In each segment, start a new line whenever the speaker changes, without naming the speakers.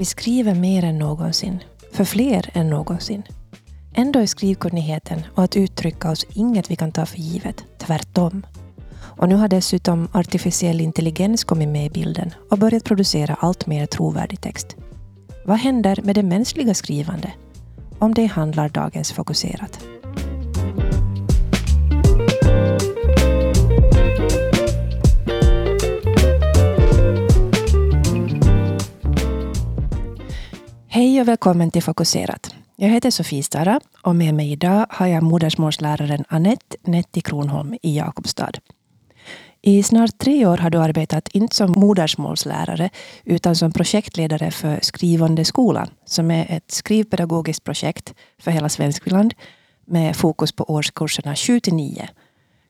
Vi skriver mer än någonsin, för fler än någonsin. Ändå är skrivkunnigheten och att uttrycka oss inget vi kan ta för givet, tvärtom. Och nu har dessutom artificiell intelligens kommit med i bilden och börjat producera allt mer trovärdig text. Vad händer med det mänskliga skrivande? Om det handlar dagens Fokuserat. Hej och välkommen till Fokuserat. Jag heter Sofie Stara och med mig idag har jag modersmålsläraren Annette Netti Kronholm i Jakobstad. I snart tre år har du arbetat inte som modersmålslärare utan som projektledare för Skrivande skolan som är ett skrivpedagogiskt projekt för hela Svenskland med fokus på årskurserna 7 till 9.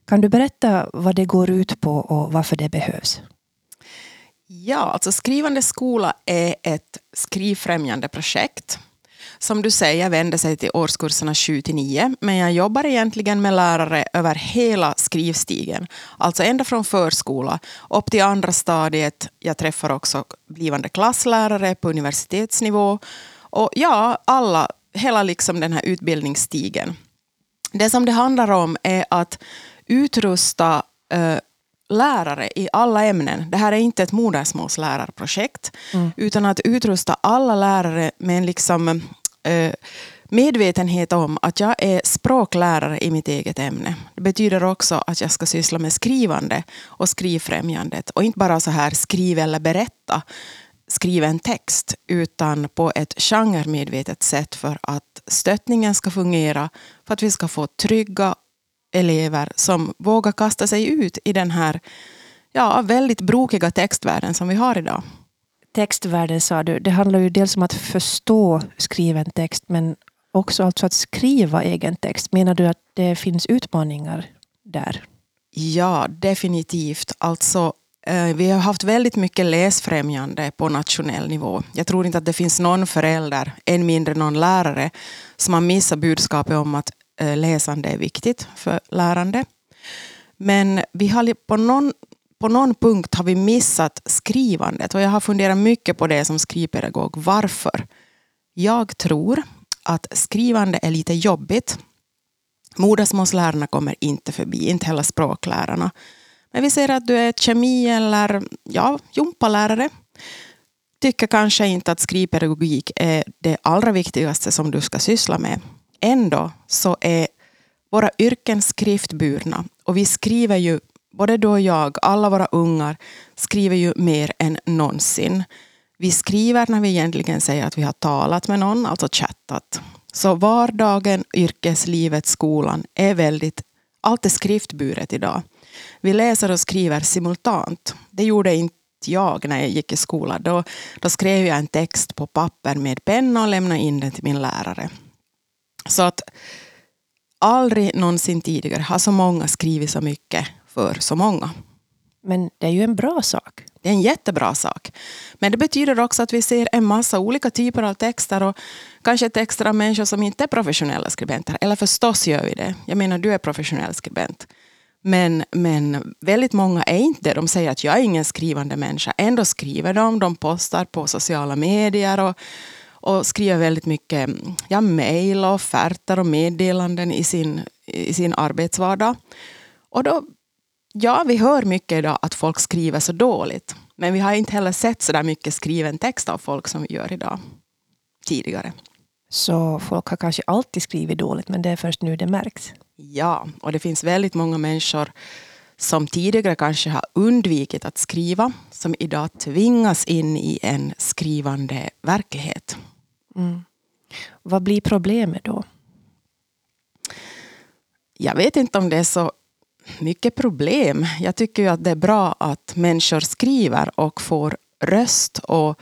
Kan du berätta vad det går ut på och varför det behövs?
Ja, alltså Skrivande skola är ett skrivfrämjande projekt. Som du säger vänder sig till årskurserna 7 till 9, men jag jobbar egentligen med lärare över hela skrivstigen. Alltså ända från förskola upp till andra stadiet. Jag träffar också blivande klasslärare på universitetsnivå. Och ja, alla, hela liksom den här utbildningsstigen. Det som det handlar om är att utrusta eh, lärare i alla ämnen. Det här är inte ett modersmålslärarprojekt, mm. utan att utrusta alla lärare med en liksom, eh, medvetenhet om att jag är språklärare i mitt eget ämne. Det betyder också att jag ska syssla med skrivande och skrivfrämjandet. Och inte bara så här skriv eller berätta, skriva en text, utan på ett genremedvetet sätt för att stöttningen ska fungera, för att vi ska få trygga elever som vågar kasta sig ut i den här ja, väldigt brokiga textvärlden som vi har idag.
Textvärlden sa du, det handlar ju dels om att förstå skriven text men också alltså att skriva egen text. Menar du att det finns utmaningar där?
Ja, definitivt. Alltså, eh, vi har haft väldigt mycket läsfrämjande på nationell nivå. Jag tror inte att det finns någon förälder, än mindre någon lärare, som har missat budskapet om att Eh, läsande är viktigt för lärande. Men vi har på någon, på någon punkt har vi missat skrivandet och jag har funderat mycket på det som skrivpedagog. Varför? Jag tror att skrivande är lite jobbigt. Modersmålslärarna kommer inte förbi, inte heller språklärarna. Men vi ser att du är kemi eller ja, jumpalärare. Tycker kanske inte att skrivpedagogik är det allra viktigaste som du ska syssla med ändå så är våra yrken skriftburna och vi skriver ju, både du och jag, alla våra ungar skriver ju mer än någonsin. Vi skriver när vi egentligen säger att vi har talat med någon, alltså chattat. Så vardagen, yrkeslivet, skolan är väldigt, allt är skriftburet idag. Vi läser och skriver simultant. Det gjorde inte jag när jag gick i skolan. Då, då skrev jag en text på papper med penna och lämnade in den till min lärare. Så att aldrig någonsin tidigare har så många skrivit så mycket för så många.
Men det är ju en bra sak.
Det är en jättebra sak. Men det betyder också att vi ser en massa olika typer av texter och kanske texter av människor som inte är professionella skribenter. Eller förstås gör vi det. Jag menar, du är professionell skribent. Men, men väldigt många är inte det. De säger att jag är ingen skrivande människa. Ändå skriver de. De postar på sociala medier. och och skriver väldigt mycket ja, mejl och offerter och meddelanden i sin, i sin arbetsvardag. Och då, ja, vi hör mycket idag att folk skriver så dåligt. Men vi har inte heller sett så där mycket skriven text av folk som vi gör idag tidigare.
Så folk har kanske alltid skrivit dåligt men det är först nu det märks?
Ja, och det finns väldigt många människor som tidigare kanske har undvikit att skriva, som idag tvingas in i en skrivande verklighet. Mm.
Vad blir problemet då?
Jag vet inte om det är så mycket problem. Jag tycker ju att det är bra att människor skriver och får röst och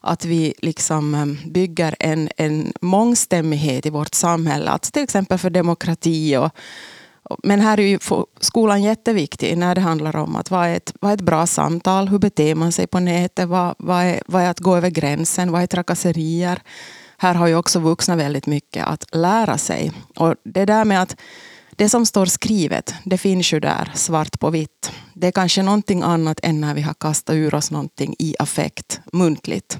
att vi liksom ehm, bygger en, en mångstämmighet i vårt samhälle. Att till exempel för demokrati och men här är ju skolan jätteviktig när det handlar om att vad är ett, vad är ett bra samtal? Hur beter man sig på nätet? Vad, vad, är, vad är att gå över gränsen? Vad är trakasserier? Här har ju också vuxna väldigt mycket att lära sig. Och det där med att det som står skrivet, det finns ju där svart på vitt. Det är kanske någonting annat än när vi har kastat ur oss någonting i affekt, muntligt.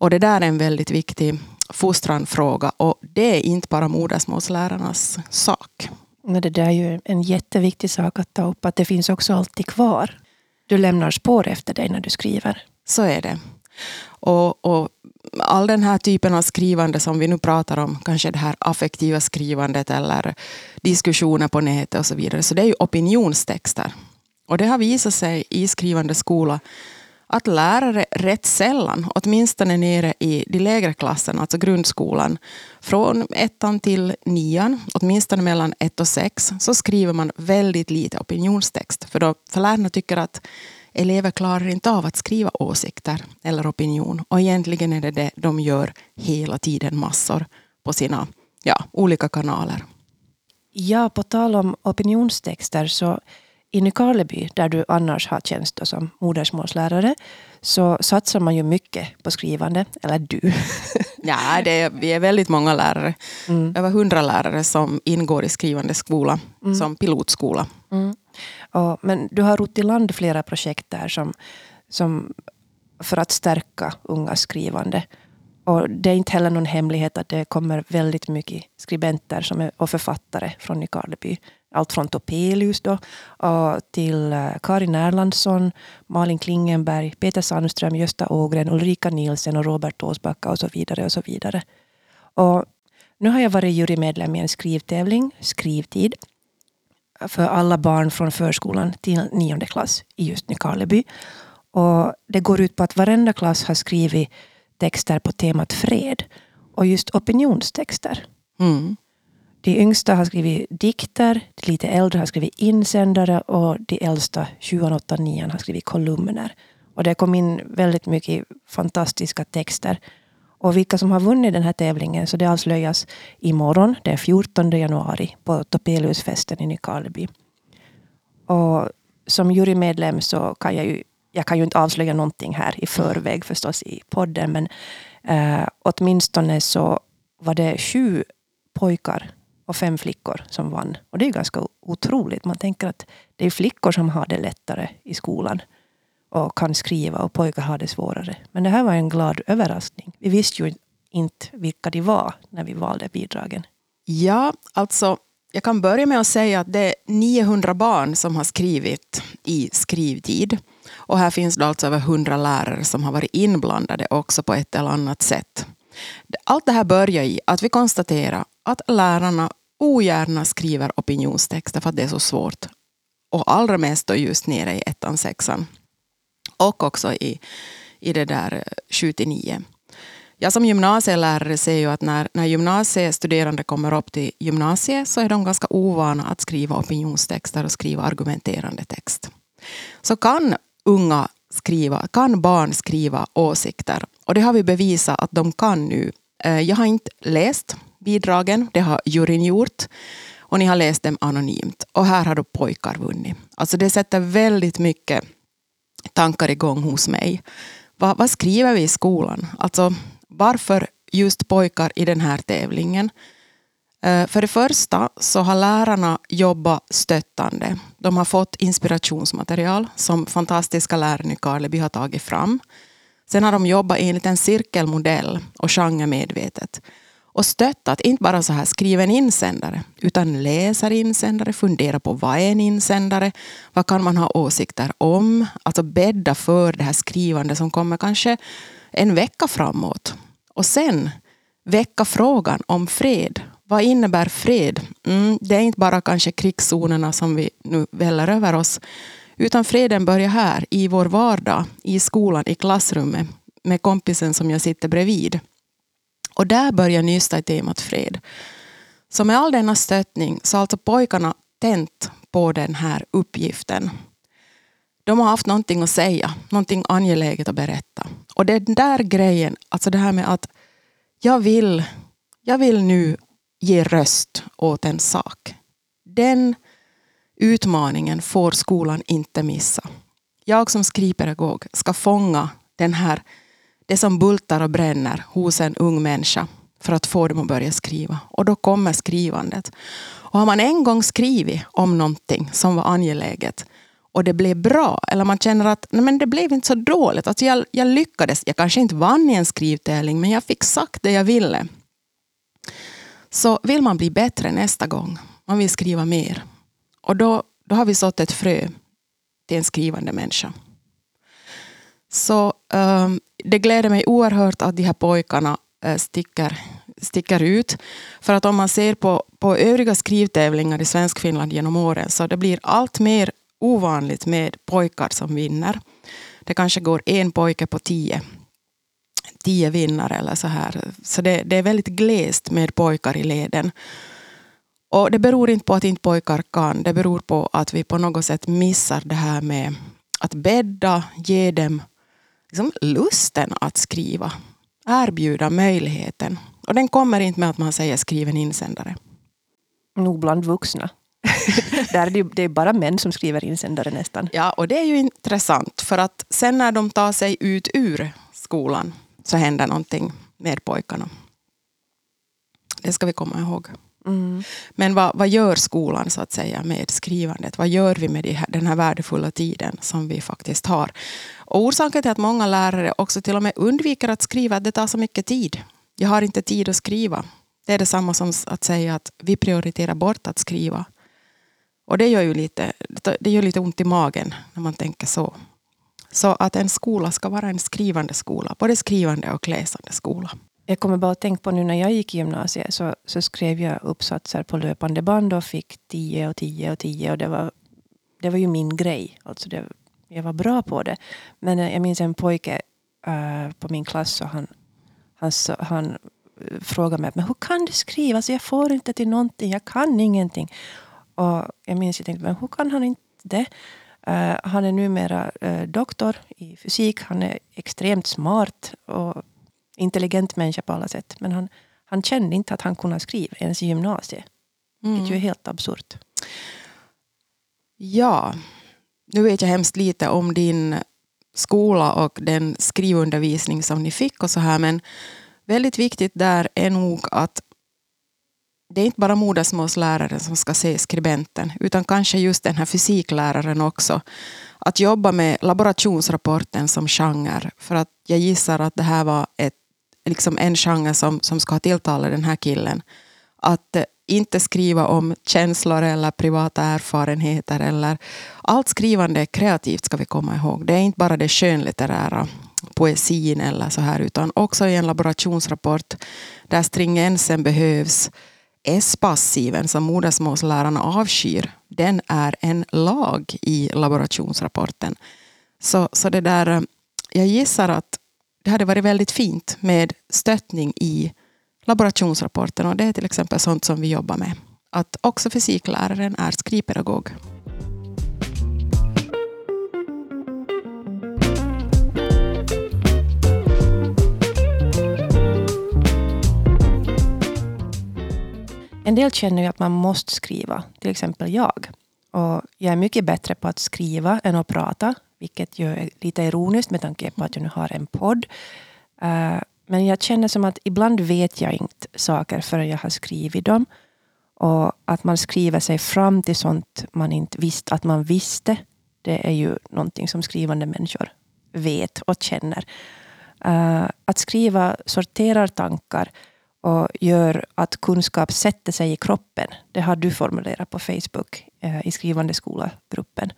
Och det där är en väldigt viktig fostranfråga och det är inte bara modersmålslärarnas sak.
Men det där är ju en jätteviktig sak att ta upp, att det finns också alltid kvar. Du lämnar spår efter dig när du skriver.
Så är det. Och, och, all den här typen av skrivande som vi nu pratar om, kanske det här affektiva skrivandet eller diskussioner på nätet och så vidare, så det är ju opinionstexter. Och det har visat sig i skrivande skola att lärare rätt sällan, åtminstone nere i de lägre klasserna, alltså grundskolan, från ettan till nian, åtminstone mellan ett och sex, så skriver man väldigt lite opinionstext. För, då, för lärarna tycker att elever klarar inte av att skriva åsikter eller opinion. Och egentligen är det det de gör hela tiden massor på sina ja, olika kanaler.
Ja, på tal om opinionstexter så i Nykarleby, där du annars har tjänst som modersmålslärare, så satsar man ju mycket på skrivande. Eller du.
ja, det är, vi är väldigt många lärare. Mm. Över hundra lärare som ingår i skrivande skola mm. som pilotskola. Mm.
Och, men du har rott i land flera projekt där som, som för att stärka unga skrivande. Och det är inte heller någon hemlighet att det kommer väldigt mycket skribenter som är, och författare från Nykarleby allt från Topelius då, till eh, Karin Erlandsson, Malin Klingenberg, Peter Sandström, Gösta Ågren, Ulrika Nielsen och Robert Åsbacka och så vidare. och så vidare. Och nu har jag varit jurymedlem i en skrivtävling, Skrivtid, för alla barn från förskolan till nionde klass i just Nykarleby. Och det går ut på att varenda klass har skrivit texter på temat fred och just opinionstexter. Mm. De yngsta har skrivit dikter, de lite äldre har skrivit insändare och de äldsta, 7, 8, 9 har skrivit kolumner. Och det kom in väldigt mycket fantastiska texter. Och vilka som har vunnit den här tävlingen, så det avslöjas imorgon, den 14 januari, på Topeliusfesten i Nykarleby. Och som jurymedlem så kan jag ju, jag kan ju inte avslöja någonting här i förväg förstås i podden, men eh, åtminstone så var det sju pojkar och fem flickor som vann. Och det är ganska otroligt. Man tänker att det är flickor som har det lättare i skolan och kan skriva och pojkar har det svårare. Men det här var en glad överraskning. Vi visste ju inte vilka de var när vi valde bidragen.
Ja, alltså jag kan börja med att säga att det är 900 barn som har skrivit i skrivtid. Och här finns det alltså över 100 lärare som har varit inblandade också på ett eller annat sätt. Allt det här börjar i att vi konstaterar att lärarna ogärna skriver opinionstexter för att det är så svårt. Och allra mest då just nere i ettan, sexan. Och också i, i det där eh, 7 till 9. Jag som gymnasielärare ser ju att när, när gymnasiestuderande kommer upp till gymnasiet så är de ganska ovana att skriva opinionstexter och skriva argumenterande text. Så kan unga skriva, kan barn skriva åsikter? Och det har vi bevisat att de kan nu. Eh, jag har inte läst bidragen. Det har juryn gjort. Och ni har läst dem anonymt. Och här har då pojkar vunnit. Alltså det sätter väldigt mycket tankar igång hos mig. Vad, vad skriver vi i skolan? Alltså varför just pojkar i den här tävlingen? Eh, för det första så har lärarna jobbat stöttande. De har fått inspirationsmaterial som fantastiska lärare i Karleby har tagit fram. Sen har de jobbat enligt en cirkelmodell och genremedvetet och stöttat, inte bara så här skriv en insändare, utan läser insändare, fundera på vad är en insändare, vad kan man ha åsikter om, alltså bädda för det här skrivande som kommer kanske en vecka framåt. Och sen väcka frågan om fred. Vad innebär fred? Mm, det är inte bara kanske krigszonerna som vi nu väller över oss, utan freden börjar här i vår vardag, i skolan, i klassrummet, med kompisen som jag sitter bredvid. Och där börjar nysta i temat fred. Så med all denna stöttning så har alltså pojkarna tänt på den här uppgiften. De har haft någonting att säga, någonting angeläget att berätta. Och det är den där grejen, alltså det här med att jag vill, jag vill nu ge röst åt en sak. Den utmaningen får skolan inte missa. Jag som skrivpedagog ska fånga den här det som bultar och bränner hos en ung människa för att få dem att börja skriva. Och då kommer skrivandet. Och har man en gång skrivit om någonting som var angeläget och det blev bra. Eller man känner att nej men det blev inte så dåligt. Alltså jag, jag lyckades. Jag kanske inte vann i en skrivtävling men jag fick sagt det jag ville. Så vill man bli bättre nästa gång, man vill skriva mer. Och då, då har vi sått ett frö till en skrivande människa. Så um, det gläder mig oerhört att de här pojkarna uh, sticker, sticker ut. För att om man ser på, på övriga skrivtävlingar i Svenskfinland genom åren så det blir allt mer ovanligt med pojkar som vinner. Det kanske går en pojke på tio, tio vinnare eller så här. Så det, det är väldigt glest med pojkar i leden. Och det beror inte på att inte pojkar kan, det beror på att vi på något sätt missar det här med att bädda, ge dem liksom lusten att skriva. Erbjuda möjligheten. Och den kommer inte med att man säger skriv en insändare.
Nog bland vuxna. Där är det, det är bara män som skriver insändare nästan.
Ja, och det är ju intressant för att sen när de tar sig ut ur skolan så händer någonting med pojkarna. Det ska vi komma ihåg. Mm. Men vad, vad gör skolan så att säga med skrivandet? Vad gör vi med här, den här värdefulla tiden som vi faktiskt har? Och orsaken till att många lärare också till och med undviker att skriva att det tar så mycket tid. Jag har inte tid att skriva. Det är detsamma som att säga att vi prioriterar bort att skriva. Och det gör ju lite, det gör lite ont i magen när man tänker så. Så att en skola ska vara en skrivande skola, både skrivande och läsande skola.
Jag kommer bara att tänka på nu när jag gick i gymnasiet så, så skrev jag uppsatser på löpande band och fick 10 och 10 och 10 och det var, det var ju min grej. Alltså det, jag var bra på det. Men eh, jag minns en pojke uh, på min klass och han, han, han eh, frågade mig men hur kan du skriva? Alltså jag får inte till någonting, jag kan ingenting. Och jag minns jag tänkte men hur kan han inte det? Uh, han är numera uh, doktor i fysik. Han är extremt smart och intelligent människa på alla sätt. Men han, han kände inte att han kunde skriva ens i gymnasiet. Mm. Vilket ju är helt absurt.
Ja, nu vet jag hemskt lite om din skola och den skrivundervisning som ni fick och så här. Men väldigt viktigt där är nog att det är inte bara modersmålsläraren som ska se skribenten, utan kanske just den här fysikläraren också. Att jobba med laborationsrapporten som genre, för att jag gissar att det här var ett liksom en genre som, som ska tilltala den här killen. Att eh, inte skriva om känslor eller privata erfarenheter. Eller, allt skrivande är kreativt ska vi komma ihåg. Det är inte bara det skönlitterära, poesin eller så här, utan också i en laborationsrapport där stringensen behövs. S-passiven som modersmålslärarna avskyr, den är en lag i laborationsrapporten. Så, så det där, eh, jag gissar att det hade varit väldigt fint med stöttning i laborationsrapporten och det är till exempel sånt som vi jobbar med. Att också fysikläraren är skrivpedagog.
En del känner ju att man måste skriva, till exempel jag. Och jag är mycket bättre på att skriva än att prata. Vilket ju är lite ironiskt med tanke på att jag nu har en podd. Uh, men jag känner som att ibland vet jag inte saker förrän jag har skrivit dem. Och att man skriver sig fram till sånt man inte visste att man visste. Det är ju någonting som skrivande människor vet och känner. Uh, att skriva sorterar tankar och gör att kunskap sätter sig i kroppen. Det har du formulerat på Facebook uh, i Skrivande skola-gruppen.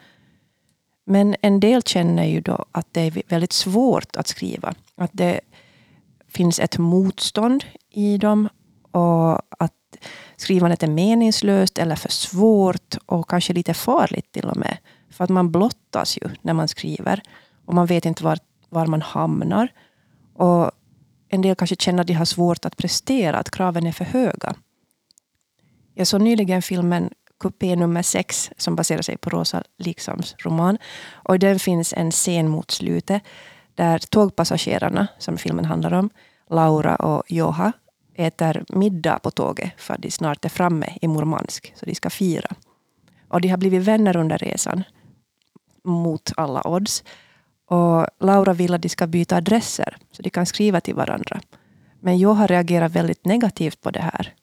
Men en del känner ju då att det är väldigt svårt att skriva. Att det finns ett motstånd i dem och att skrivandet är meningslöst eller för svårt och kanske lite farligt till och med. För att man blottas ju när man skriver och man vet inte var, var man hamnar. Och en del kanske känner att de har svårt att prestera, att kraven är för höga. Jag såg nyligen filmen kupé nummer sex som baserar sig på Rosa Liksams roman. Och i den finns en scen mot slutet där tågpassagerarna, som filmen handlar om, Laura och Joha, äter middag på tåget för att de snart är framme i Murmansk, så de ska fira. Och de har blivit vänner under resan, mot alla odds. Och Laura vill att de ska byta adresser, så de kan skriva till varandra. Men Joha reagerar väldigt negativt på det här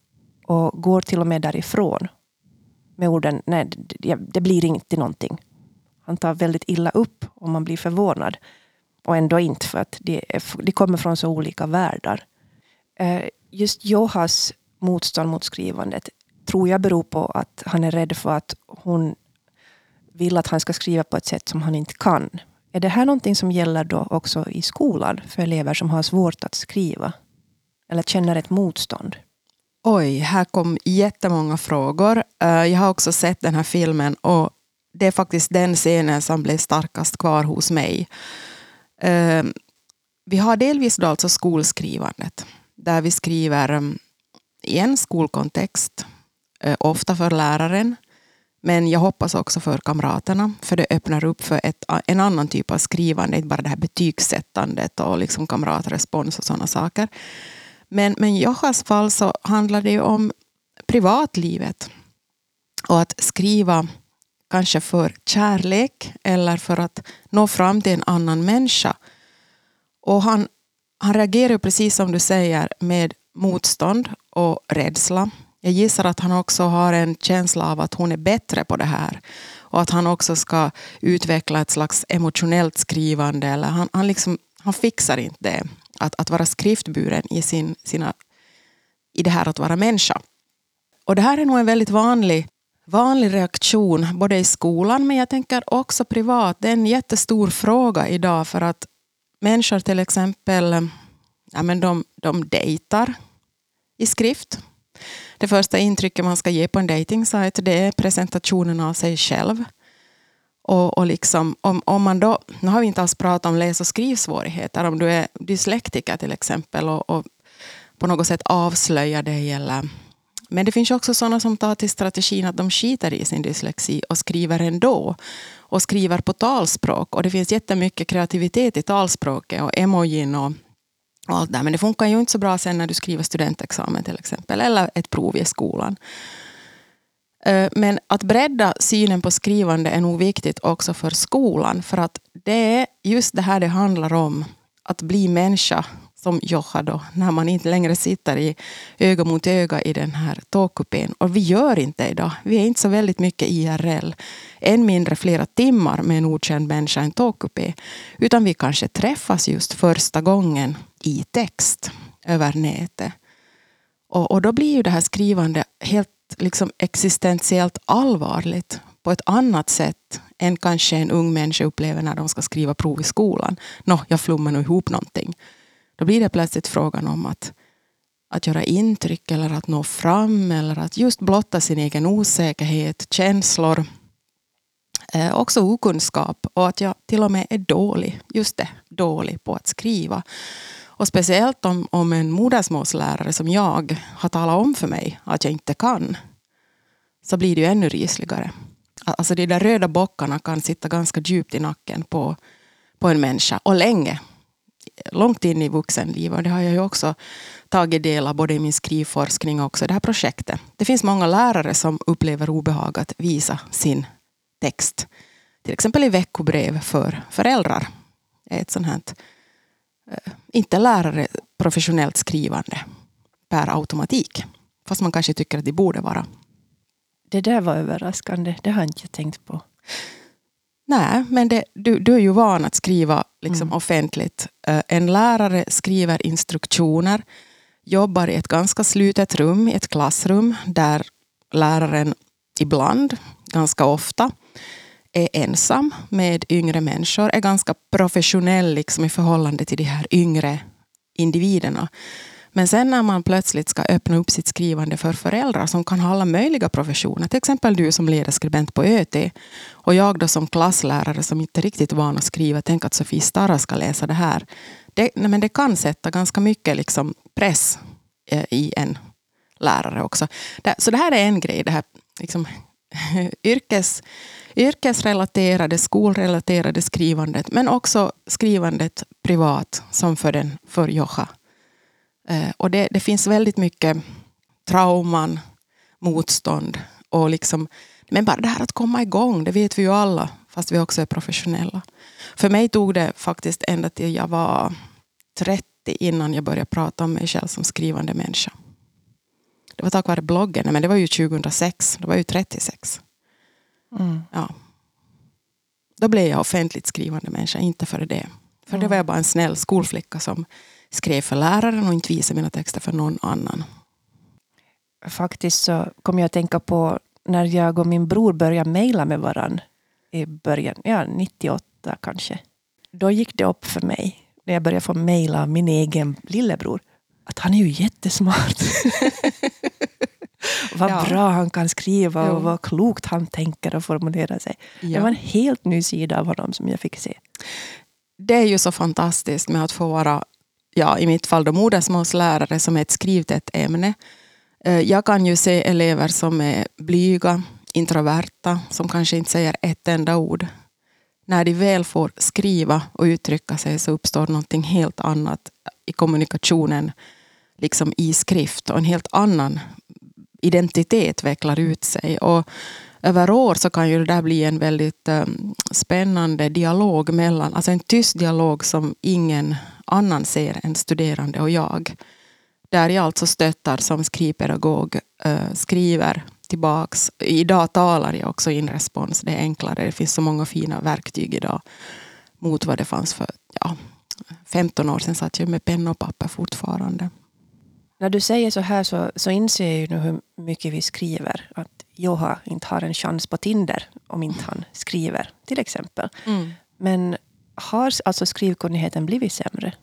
och går till och med därifrån med orden nej, det blir inte någonting. han tar väldigt illa upp om man blir förvånad. Och ändå inte, för att de, det kommer från så olika världar. Eh, just Johas motstånd mot skrivandet tror jag beror på att han är rädd för att hon vill att han ska skriva på ett sätt som han inte kan. Är det här någonting som gäller då också i skolan för elever som har svårt att skriva? Eller känner ett motstånd?
Oj, här kom jättemånga frågor. Eh, jag har också sett den här filmen och det är faktiskt den scenen som blev starkast kvar hos mig. Eh, vi har delvis då alltså skolskrivandet, där vi skriver mm, i en skolkontext, eh, ofta för läraren, men jag hoppas också för kamraterna, för det öppnar upp för ett, en annan typ av skrivande, inte bara det här betygssättandet och liksom kamratrespons och sådana saker. Men, men i fall så handlar det ju om privatlivet. Och att skriva kanske för kärlek eller för att nå fram till en annan människa. Och han, han reagerar precis som du säger med motstånd och rädsla. Jag gissar att han också har en känsla av att hon är bättre på det här. Och att han också ska utveckla ett slags emotionellt skrivande. Eller han, han, liksom, han fixar inte det. Att, att vara skriftburen i, sin, sina, i det här att vara människa. Och det här är nog en väldigt vanlig, vanlig reaktion både i skolan men jag tänker också privat. Det är en jättestor fråga idag för att människor till exempel ja, men de, de dejtar i skrift. Det första intrycket man ska ge på en dejtingsajt det är presentationen av sig själv. Och, och liksom, om, om man då, nu har vi inte alls pratat om läs och skrivsvårigheter, om du är dyslektiker till exempel och, och på något sätt avslöjar dig. Eller, men det finns också sådana som tar till strategin att de skiter i sin dyslexi och skriver ändå. Och skriver på talspråk. Och det finns jättemycket kreativitet i talspråket och emojin och, och allt där. Men det funkar ju inte så bra sen när du skriver studentexamen till exempel. Eller ett prov i skolan. Eh, men att bredda synen på skrivande är nog viktigt också för skolan. För att det är just det här det handlar om. Att bli människa som Joha då, när man inte längre sitter i öga mot öga i den här tågkupén. Och vi gör inte det idag. Vi är inte så väldigt mycket IRL. Än mindre flera timmar med en okänd människa i en tågkupé. Utan vi kanske träffas just första gången i text över nätet. Och, och då blir ju det här skrivande helt liksom existentiellt allvarligt på ett annat sätt än kanske en ung människa upplever när de ska skriva prov i skolan. Nå, jag flummar nog ihop någonting. Då blir det plötsligt frågan om att, att göra intryck eller att nå fram eller att just blotta sin egen osäkerhet, känslor. Eh, också okunskap och att jag till och med är dålig, just det, dålig på att skriva. Och speciellt om, om en modersmålslärare som jag har talat om för mig att jag inte kan. Så blir det ju ännu rysligare. Alltså de där röda bockarna kan sitta ganska djupt i nacken på, på en människa. Och länge. Långt in i vuxenlivet. Och det har jag ju också tagit del av både i min skrivforskning och också i det här projektet. Det finns många lärare som upplever obehag att visa sin text. Till exempel i veckobrev för föräldrar. Ett sånt här inte lärare professionellt skrivande per automatik. Fast man kanske tycker att det borde vara.
Det där var överraskande. Det har inte jag tänkt på.
Nej, men det, du, du är ju van att skriva liksom, mm. offentligt. Eh, en lärare skriver instruktioner, jobbar i ett ganska slutet rum, i ett klassrum, där läraren ibland, ganska ofta, är ensam med yngre människor, är ganska professionell liksom i förhållande till de här yngre individerna. Men sen när man plötsligt ska öppna upp sitt skrivande för föräldrar som kan ha alla möjliga professioner, till exempel du som ledarskribent på ÖT och jag då som klasslärare som inte riktigt är van att skriva, tänk att Sofie Starra ska läsa det här. Det, nej, men det kan sätta ganska mycket liksom press eh, i en lärare också. så det här är en grej, det här liksom, yrkes yrkesrelaterade, skolrelaterade skrivandet, men också skrivandet privat, som för, den, för Jocha. Eh, och det, det finns väldigt mycket trauman, motstånd och liksom, men bara det här att komma igång, det vet vi ju alla, fast vi också är professionella. För mig tog det faktiskt ända till jag var 30 innan jag började prata om mig själv som skrivande människa. Det var tack vare bloggen, men det var ju 2006, det var ju 36. Mm. Ja. då blev jag offentligt skrivande människa, inte för det. För det var jag bara en snäll skolflicka som skrev för läraren och inte visade mina texter för någon annan.
Faktiskt så kom jag att tänka på när jag och min bror började mejla med varandra i början, ja 98 kanske. Då gick det upp för mig när jag började få mejla av min egen lillebror att han är ju jättesmart. vad ja. bra han kan skriva och vad klokt han tänker och formulerar sig. Ja. Det var en helt ny sida av honom som jag fick se.
Det är ju så fantastiskt med att få vara, ja, i mitt fall då modersmålslärare som är ett skrivtätt ämne. Eh, jag kan ju se elever som är blyga, introverta, som kanske inte säger ett enda ord. När de väl får skriva och uttrycka sig så uppstår någonting helt annat i kommunikationen, liksom i skrift och en helt annan identitet vecklar ut sig. Och över år så kan ju det där bli en väldigt um, spännande dialog mellan, alltså en tyst dialog som ingen annan ser än studerande och jag. Där jag alltså stöttar som skrivpedagog, uh, skriver tillbaks. Idag talar jag också in respons, det är enklare. Det finns så många fina verktyg idag mot vad det fanns för ja, 15 år sedan satt jag med penna och papper fortfarande.
När du säger så här så, så inser jag ju nu hur mycket vi skriver. Att Joha inte har en chans på Tinder om inte han skriver, till exempel. Mm. Men har alltså skrivkunnigheten blivit sämre?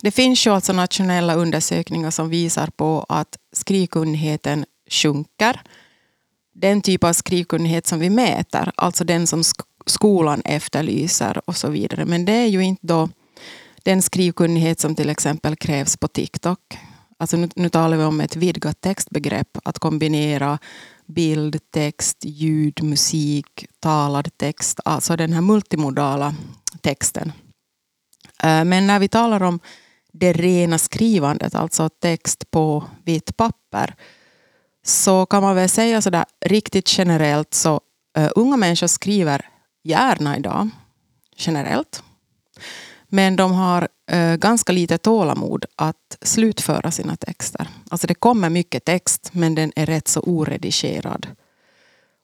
Det finns ju alltså nationella undersökningar som visar på att skrivkunnigheten sjunker. Den typ av skrivkunnighet som vi mäter, alltså den som skolan efterlyser och så vidare. Men det är ju inte då den skrivkunnighet som till exempel krävs på TikTok. Alltså nu, nu talar vi om ett vidgat textbegrepp, att kombinera bild, text, ljud, musik, talad text, alltså den här multimodala texten. Eh, men när vi talar om det rena skrivandet, alltså text på vitt papper, så kan man väl säga sådär riktigt generellt så uh, unga människor skriver gärna idag, generellt. Men de har eh, ganska lite tålamod att slutföra sina texter. Alltså det kommer mycket text men den är rätt så oredigerad.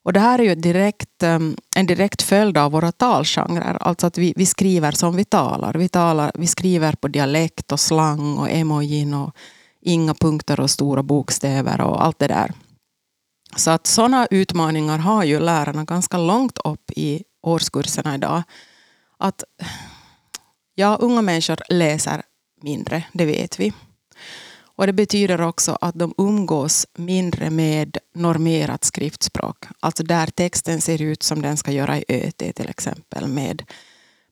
Och det här är ju direkt, eh, en direkt följd av våra talgenrer. Alltså att vi, vi skriver som vi talar. Vi, talar. vi skriver på dialekt och slang och emojin och inga punkter och stora bokstäver och allt det där. Så att sådana utmaningar har ju lärarna ganska långt upp i årskurserna idag. Att ja, unga människor läser mindre, det vet vi. Och det betyder också att de umgås mindre med normerat skriftspråk. Alltså där texten ser ut som den ska göra i ÖT till exempel. Med,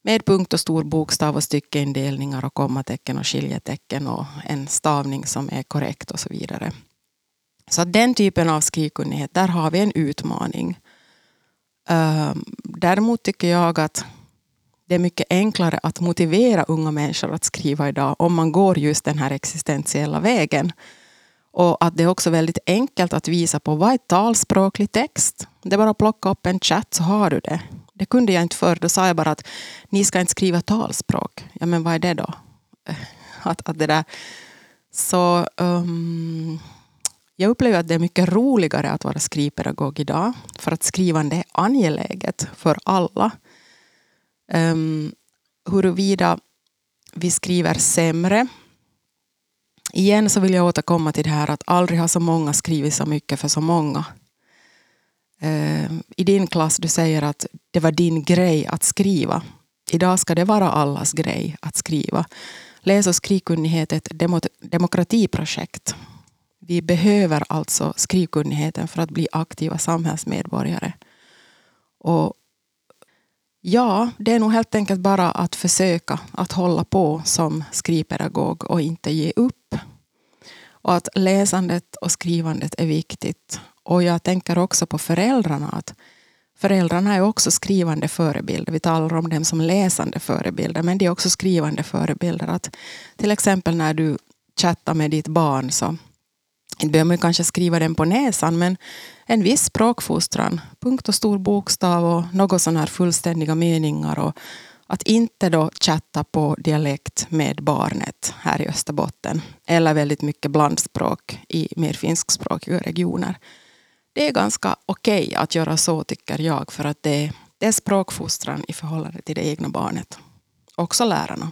med punkt och stor bokstav och styckeindelningar och kommatecken och skiljetecken och en stavning som är korrekt och så vidare. Så den typen av skrivkunnighet, där har vi en utmaning. Ehm, däremot tycker jag att det är mycket enklare att motivera unga människor att skriva idag om man går just den här existentiella vägen. Och att det är också väldigt enkelt att visa på vad är talspråklig text. Det är bara att plocka upp en chatt så har du det. Det kunde jag inte förr. Då sa jag bara att ni ska inte skriva talspråk. Ja men vad är det då? Att, att det där. Så um, jag upplever att det är mycket roligare att vara skrivpedagog idag. För att skrivande är angeläget för alla. Um, huruvida vi skriver sämre. Igen så vill jag återkomma till det här att aldrig har så många skrivit så mycket för så många. Uh, I din klass du säger att det var din grej att skriva. Idag ska det vara allas grej att skriva. Läs och skrivkunnighet är ett demokratiprojekt. Vi behöver alltså skrivkunnigheten för att bli aktiva samhällsmedborgare. Och ja, det är nog helt enkelt bara att försöka att hålla på som skrivpedagog och inte ge upp. Och att läsandet och skrivandet är viktigt. Och jag tänker också på föräldrarna. att Föräldrarna är också skrivande förebilder. Vi talar om dem som läsande förebilder, men de är också skrivande förebilder. Att till exempel när du chattar med ditt barn så inte behöver man kanske skriva den på näsan, men en viss språkfostran, punkt och stor bokstav och något sådana här fullständiga meningar. Och att inte då chatta på dialekt med barnet här i Österbotten. Eller väldigt mycket blandspråk i mer finskspråkiga regioner. Det är ganska okej okay att göra så tycker jag, för att det, Det är språkfostran i förhållande till det egna barnet. Också lärarna.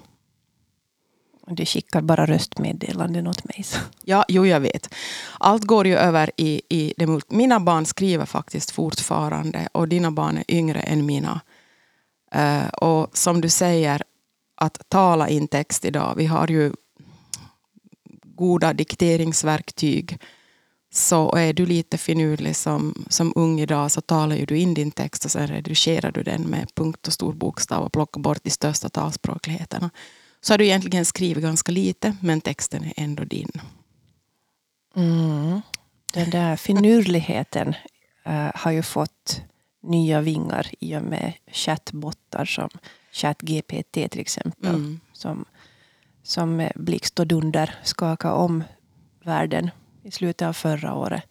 Du skickar bara röstmeddelanden åt mig. Så.
Ja, jo, jag vet. Allt går ju över i, i det Mina barn skriver faktiskt fortfarande och dina barn är yngre än mina. Uh, och som du säger, att tala in text idag. Vi har ju goda dikteringsverktyg. Så är du lite finurlig som, som ung idag så talar ju du in din text och sen redigerar du den med punkt och stor bokstav och plockar bort de största talspråkligheterna. Så har du egentligen skrivit ganska lite men texten är ändå din.
Mm. Den där finurligheten uh, har ju fått nya vingar i och med chattbottar som ChatGPT till exempel. Mm. Som, som blixt och dunder skakade om världen i slutet av förra året.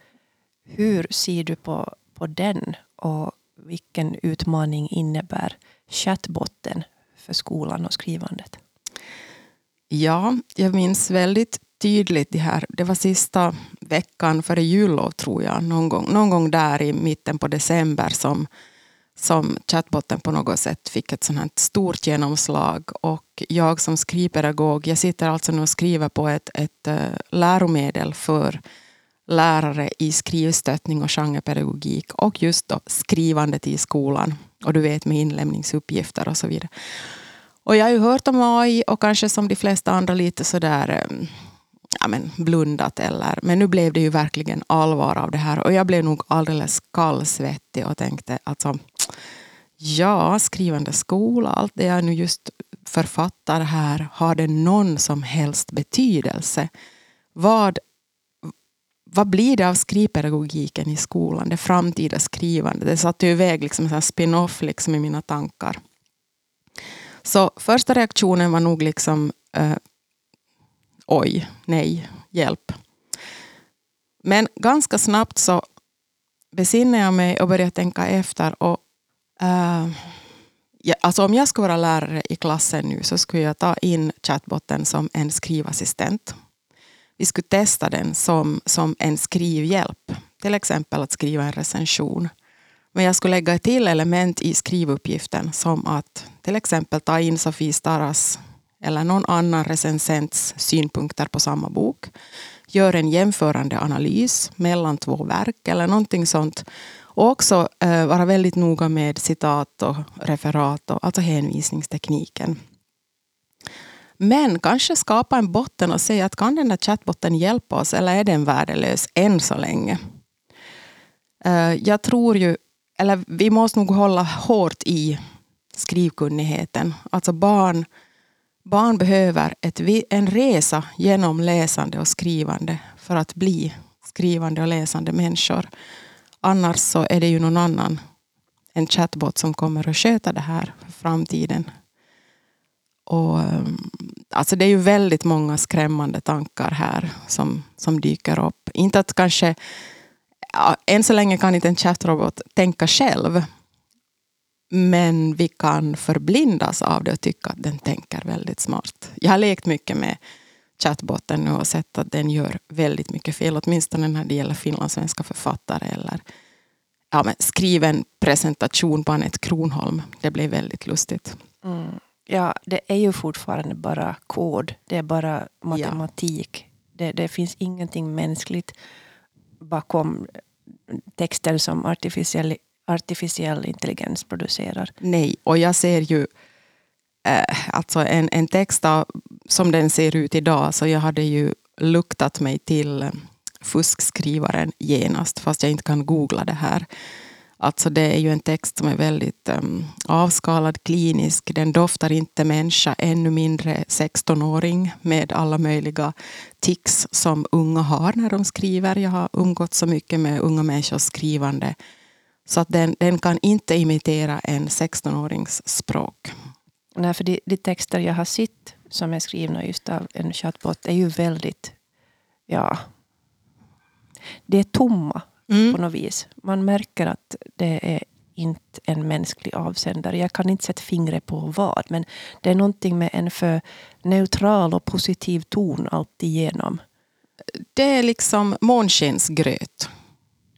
Hur ser du på, på den och vilken utmaning innebär chatbotten för skolan och skrivandet?
Ja, jag minns väldigt tydligt det här. Det var sista veckan före jullov tror jag. Någon gång, någon gång där i mitten på december som, som chatbotten på något sätt fick ett sånt här stort genomslag. Och jag som skrivpedagog, jag sitter alltså nu och skriver på ett, ett eh, läromedel för lärare i skrivstöttning och genrepedagogik och just då skrivandet i skolan. Och du vet med inlämningsuppgifter och så vidare. Och jag har ju hört om AI och kanske som de flesta andra lite sådär ehm, ja, men blundat. Eller, men nu blev det ju verkligen allvar av det här. Och jag blev nog alldeles kallsvettig och tänkte alltså, ja, skrivande skola, allt det jag nu just författar här, har det någon som helst betydelse? Vad, vad blir det av skrivpedagogiken i skolan, det framtida skrivandet? Det satte ju iväg liksom en spin-off liksom i mina tankar. Så första reaktionen var nog liksom eh, oj, nej, hjälp. Men ganska snabbt så besinnade jag mig och började tänka efter. Och, eh, ja, alltså om jag skulle vara lärare i klassen nu så skulle jag ta in chatbotten som en skrivassistent. Vi skulle testa den som, som en skrivhjälp. Till exempel att skriva en recension. Men jag skulle lägga till element i skrivuppgiften som att till exempel ta in Sofie Staras eller någon annan recensents synpunkter på samma bok. Gör en jämförande analys mellan två verk eller någonting sånt. Och också eh, vara väldigt noga med citat och referat, och, alltså hänvisningstekniken. Men kanske skapa en botten och säga att kan den där chattbotten hjälpa oss eller är den värdelös än så länge? Eh, jag tror ju, eller vi måste nog hålla hårt i skrivkunnigheten. Alltså barn Barn behöver ett, en resa genom läsande och skrivande för att bli skrivande och läsande människor. Annars så är det ju någon annan, en chatbot som kommer att sköta det här för framtiden. Och, eh, alltså det är ju väldigt många skrämmande tankar här som, som dyker upp. Inte att kanske, ja, än så länge kan inte en chattrobot tänka själv. Men vi kan förblindas av det och tycka att den tänker väldigt smart. Jag har lekt mycket med chatbotten nu och sett att den gör väldigt mycket fel. Åtminstone när det gäller finlandssvenska författare eller ja, men skriven presentation på Anette Kronholm. Det blev väldigt lustigt.
Mm. Ja, det är ju fortfarande bara kod. Det är bara matematik. Ja. Det, det finns ingenting mänskligt bakom texter som artificiell artificiell intelligens producerar.
Nej, och jag ser ju eh, alltså en, en text av, som den ser ut idag, så jag hade ju luktat mig till fuskskrivaren genast, fast jag inte kan googla det här. Alltså det är ju en text som är väldigt um, avskalad, klinisk. Den doftar inte människa, ännu mindre 16-åring med alla möjliga tics som unga har när de skriver. Jag har umgått så mycket med unga människors skrivande så att den, den kan inte imitera en 16-årings språk.
Nej, för de, de, texter jag har sett som är skrivna just av en chatbot är ju väldigt, ja, det är tomma mm. på något vis. Man märker att det är inte en mänsklig avsändare. Jag kan inte sätta fingret på vad, men det är någonting med en för neutral och positiv ton alltigenom.
Det är liksom månskensgröt.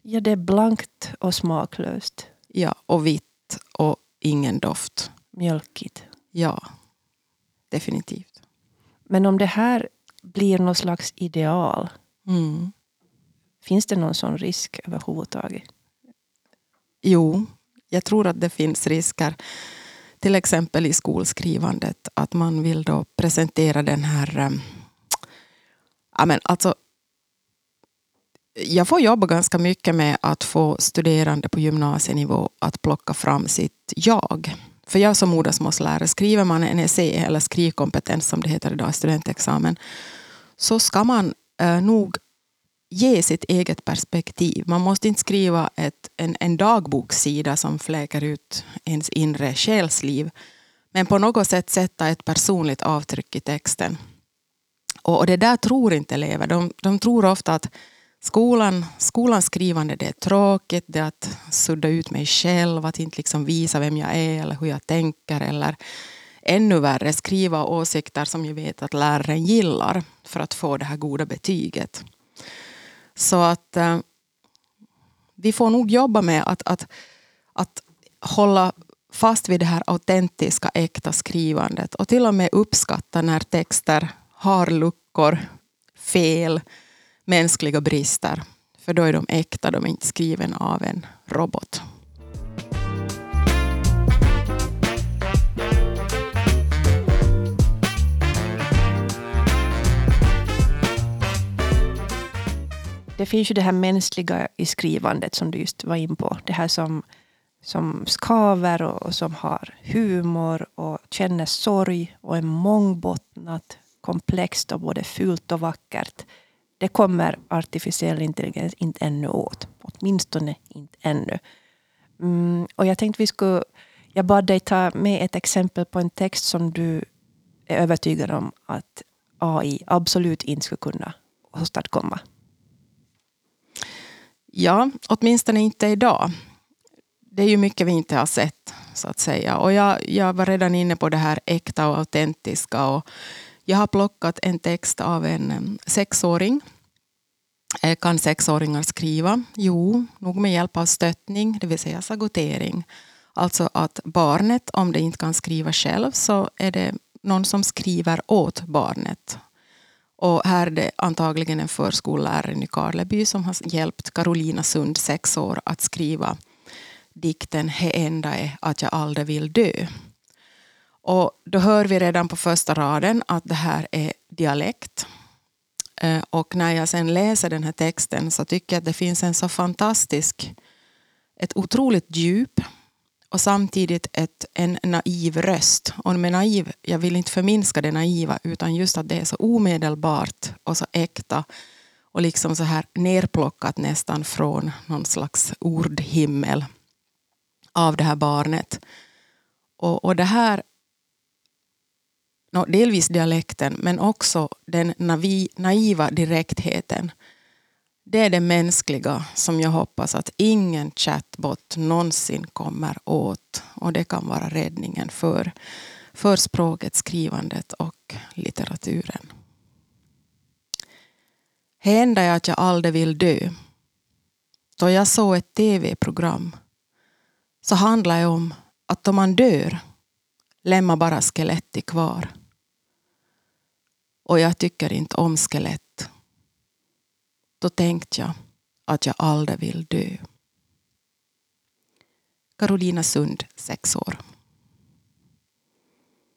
Ja, det är blankt och smaklöst.
Ja, och vitt och ingen doft.
Mjölkigt.
Ja, definitivt.
Men om det här blir någon slags ideal,
Mm
finns det någon sån risk överhuvudtaget?
Jo, jag tror att det finns risker. Till exempel i skolskrivandet. Att man vill då presentera den här... Eh, ja, men alltså, jag får jobba ganska mycket med att få studerande på gymnasienivå att plocka fram sitt jag. För jag som modersmålslärare, skriver man en essä eller skrivkompetens som det heter idag i studentexamen, så ska man eh, nog ge sitt eget perspektiv. Man måste inte skriva ett, en, en dagbokssida som fläker ut ens inre själsliv. Men på något sätt sätta ett personligt avtryck i texten. Och, och det där tror inte elever. De, de tror ofta att skolan, skolans skrivande det är tråkigt, det är att sudda ut mig själv, att inte liksom visa vem jag är eller hur jag tänker. Eller ännu värre, skriva åsikter som jag vet att läraren gillar för att få det här goda betyget. Så att eh, vi får nog jobba med att, att, att hålla fast vid det här autentiska, äkta skrivandet och till och med uppskatta när texter har luckor, fel, mänskliga brister. För då är de äkta, de är inte skrivna av en robot.
Det finns ju det här mänskliga i skrivandet som du just var in på. Det här som, som skaver och, och som har humor och känner sorg och är mångbottnat, komplext och både fult och vackert. Det kommer artificiell intelligens inte ännu åt. Åtminstone inte ännu. Mm, och jag tänkte vi skulle... Jag bad dig ta med ett exempel på en text som du är övertygad om att AI absolut inte skulle kunna åstadkomma.
Ja, åtminstone inte idag. Det är ju mycket vi inte har sett, så att säga. Och jag, jag var redan inne på det här äkta och autentiska. Och jag har plockat en text av en eh, sexåring. Eh, kan sexåringar skriva? Jo, nog med hjälp av stöttning, det vill säga sagotering. Alltså att barnet, om det inte kan skriva själv, så är det någon som skriver åt barnet. Och här är det antagligen en förskollärare i Karleby som har hjälpt Carolina Sund, sex år, att skriva dikten He enda är att jag aldrig vill dö. Och då hör vi redan på första raden att det här är dialekt. Eh, och när jag sen läser den här texten så tycker jag att det finns en så fantastisk, ett otroligt djup och samtidigt ett, en naiv röst. Och med naiv, jag vill inte förminska det naiva utan just att det är så omedelbart och så äkta och liksom så här nerplockat nästan från någon slags ordhimmel av det här barnet. Och, och det här, no, delvis dialekten men också den naiva direktheten det är det mänskliga som jag hoppas att ingen chatbot någonsin kommer åt. Och det kan vara räddningen för, för språket, skrivandet och litteraturen. Hända är att jag aldrig vill dö. Då jag såg ett tv-program så handlar det om att då man dör lämnar bara skelettet kvar. Och jag tycker inte om skelett då tänkte jag att jag aldrig vill dö. Carolina Sund, sex år.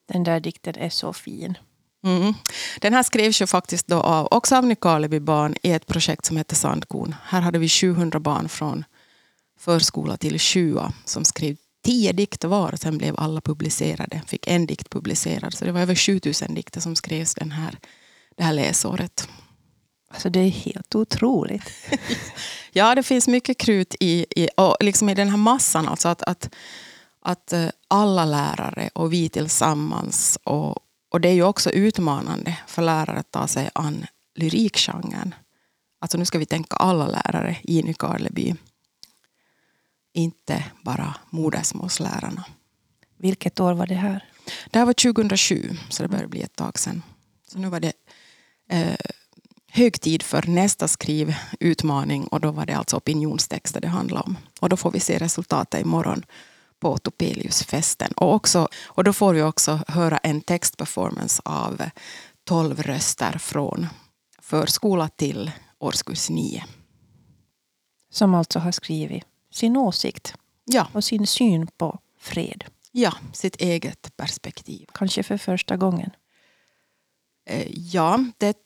Den där dikten är så fin.
Mm. Den här skrevs ju faktiskt då av, också av Nykarleby barn i ett projekt som heter Sandkorn. Här hade vi 700 barn från förskola till sjua som skrev tio dikter var. Sen blev alla publicerade. Fick en dikt publicerad. Så det var över 7000 dikter som skrevs den här, det här läsåret.
Alltså det är helt otroligt.
Ja, det finns mycket krut i, i, och liksom i den här massan. Alltså att, att, att eh, alla lärare och vi tillsammans. Och, och det är ju också utmanande för lärare att ta sig an lyrikgenren. Alltså nu ska vi tänka alla lärare i Nykarleby. Inte bara modersmålslärarna.
Vilket år var det här?
Det här var 2007, så det börjar bli ett tag sedan. Så nu var det eh, hög tid för nästa skrivutmaning och då var det alltså opinionstexter det handlade om. Och då får vi se resultatet imorgon på Topeliusfesten. Och, också, och då får vi också höra en textperformance av tolv röster från förskola till årskurs nio.
Som alltså har skrivit sin åsikt
Ja,
och sin syn på fred.
ja, sitt eget perspektiv.
Kanske för första gången.
Eh, Ja, det,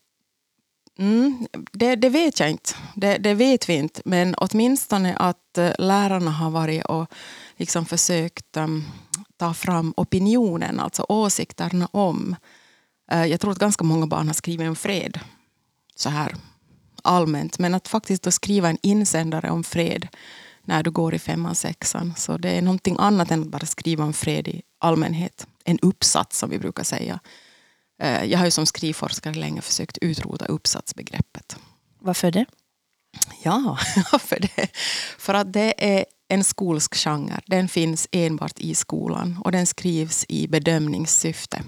mm, det, det vet jag inte. Det, det vet vi inte. Men åtminstone att eh, lärarna har varit och liksom försökt um, ta fram opinionen, alltså åsikterna om. Uh, jag tror att ganska många barn har skrivit om fred så här allmänt. Men att faktiskt då skriva en insändare om fred när du går i femman, sexan. Så det är någonting annat än att bara skriva om fred i allmänhet. En uppsats som vi brukar säga. Eh, Jag har ju som skrivforskare länge försökt utrota uppsatsbegreppet.
Varför det?
Ja, för det. För att det är en skolsk genre. Den finns enbart i skolan och den skrivs i bedömningssyfte.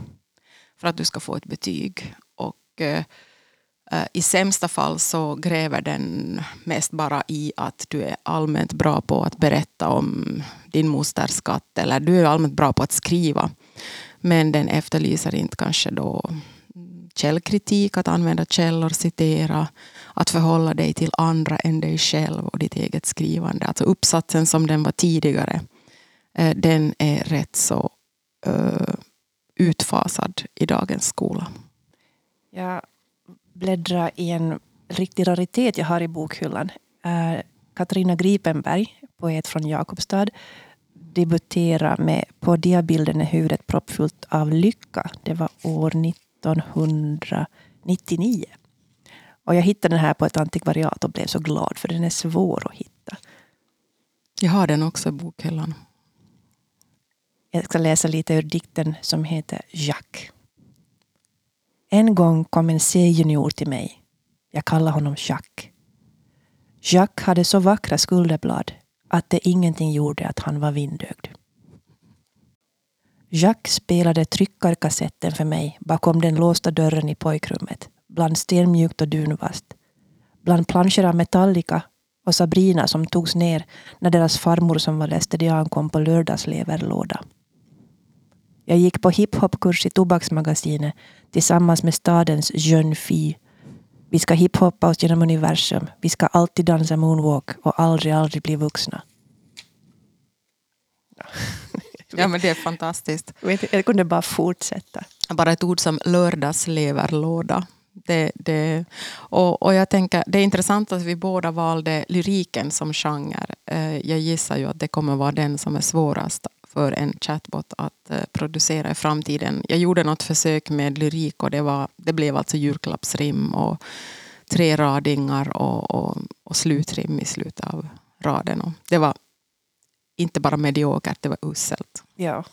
För att du ska få ett betyg. Och eh, eh, i sämsta fall så gräver den mest bara i att du är allmänt bra på att berätta om din mosters skatt. Eller du är allmänt bra på att skriva. Men den efterlyser inte kanske då källkritik, att använda källor, citera, att förhålla dig till andra än dig själv och ditt eget skrivande. Alltså uppsatsen som den var tidigare, eh, den är rätt så eh, utfasad i dagens skola.
Jag bläddrar i en riktig raritet jag har i bokhyllan. Eh, Katarina Gripenberg, poet från Jakobstad, debuterade med På diabilden är huvudet proppfullt av lycka. Det var år 1999. Och jag hittade den här på ett antikvariat och blev så glad för den är svår att hitta.
Jag har den också i bokhyllan.
Jag ska läsa lite ur dikten som heter Jacques. En gång kom en C-junior till mig. Jag kallar honom Jacques. Jacques hade så vackra skulderblad att det ingenting gjorde att han var vindögd. Jacques spelade tryckarkassetten för mig bakom den låsta dörren i pojkrummet, bland stenmjukt och dunvast, bland planscher av Metallica och Sabrina som togs ner när deras farmor som var lästedian kom på lördagsleverlåda. Jag gick på hiphopkurs i Tobaksmagasinet tillsammans med stadens jeune fille. Vi ska hiphoppa oss genom universum. Vi ska alltid dansa moonwalk och aldrig, aldrig bli vuxna.
Ja, men det är fantastiskt.
Jag kunde bara fortsätta.
Bara ett ord som lördagsleverlåda. Det, det, och, och jag tänker, det är intressant att vi båda valde lyriken som genre. Eh, Jag gissar ju att det kommer vara den som är svårast för en chatbot att eh, producera i framtiden. Jag gjorde något försök med lyrik och det, var, det blev alltså julklappsrim och tre radingar och, och, och slutrim i slutet av raden. Och det var inte bara mediokert, det var uselt.
Ja.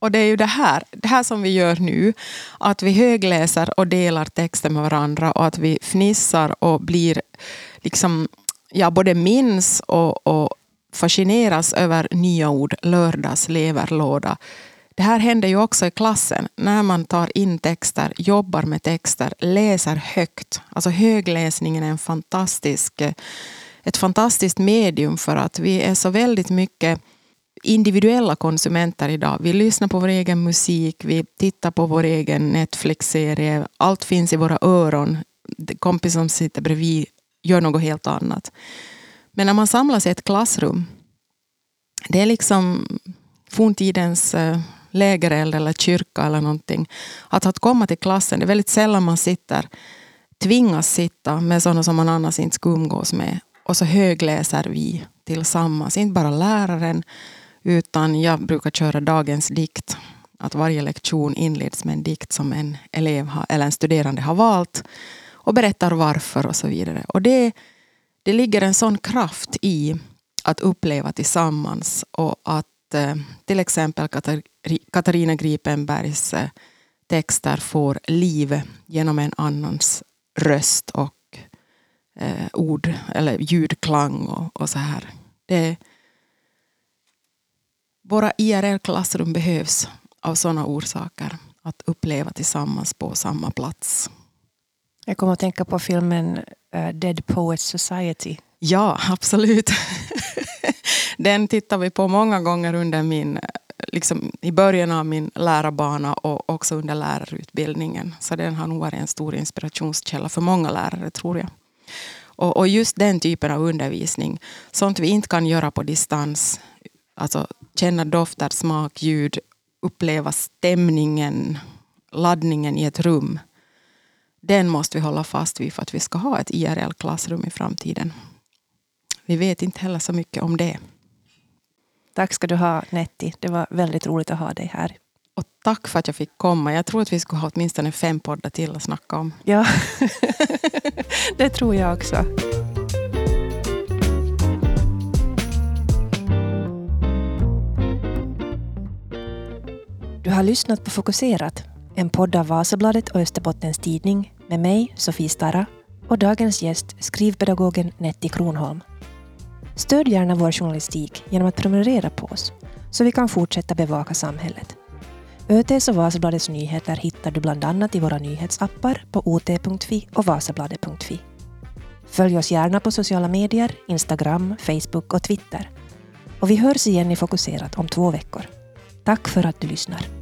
Och det är ju det här, det här som vi gör nu. Att vi högläser och delar texten med varandra och att vi fnissar och blir liksom, ja, både minns och, och fascineras över nya ord, lördags, leverlåda. Det här händer ju också i klassen när man tar in texter, jobbar med texter, läser högt. Alltså högläsningen är en fantastisk, ett fantastiskt medium för att vi är så väldigt mycket individuella konsumenter idag. Vi lyssnar på vår egen musik, vi tittar på vår egen Netflix-serie. Allt finns i våra öron. Kompisen som sitter bredvid gör något helt annat. Men när man samlas i ett klassrum, det är liksom forntidens eh, lägereld eller kyrka eller någonting. Att, att komma till klassen, det är väldigt sällan man sitter, tvingas sitta med sådana som man annars inte skulle umgås med. Och så högläser vi tillsammans, inte bara läraren, utan jag brukar köra dagens dikt. Att varje lektion inleds med en dikt som en elev har, eller en studerande har valt och berättar varför och så vidare. Och det, det ligger en sån kraft i att uppleva tillsammans och att eh, till exempel Katarina Gripenbergs eh, texter får liv genom en annans röst och eh, ord eller ljudklang och, och så här. Det, våra IRL-klassrum behövs av sådana orsaker. Att uppleva tillsammans på samma plats.
Jag kommer att tänka på filmen uh, Dead Poets Society.
Ja, absolut. Den tittar vi på många gånger under min, liksom i början av min lärarbana och också under lärarutbildningen. Så den har nog varit en stor inspirationskälla för många lärare tror jag. Och, och just den typen av undervisning, sånt vi inte kan göra på distans, alltså känna dofter, smak, ljud, uppleva stämningen, laddningen i ett rum. Den måste vi hålla fast vid för att vi ska ha ett IRL-klassrum i framtiden. Vi vet inte heller så mycket om det.
Tack ska du ha Netti. Det var väldigt roligt att ha dig här.
Och tack för att jag fick komma. Jag tror att vi skulle ha åtminstone fem poddar till att snacka om.
Ja, det tror jag också. Du har lyssnat på Fokuserat, en podd av Vasabladet och Österbottens Tidning med mig, Sofie Stara, och dagens gäst, skrivpedagogen Nettie Kronholm. Stöd gärna vår journalistik genom att prenumerera på oss, så vi kan fortsätta bevaka samhället. ÖTs och Vasabladets nyheter hittar du bland annat i våra nyhetsappar på ot.fi och vasabladet.fi. Följ oss gärna på sociala medier, Instagram, Facebook och Twitter. Och vi hörs igen i Fokuserat om två veckor. Tack för att du lyssnar.